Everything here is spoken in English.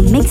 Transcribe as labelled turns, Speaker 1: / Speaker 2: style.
Speaker 1: mix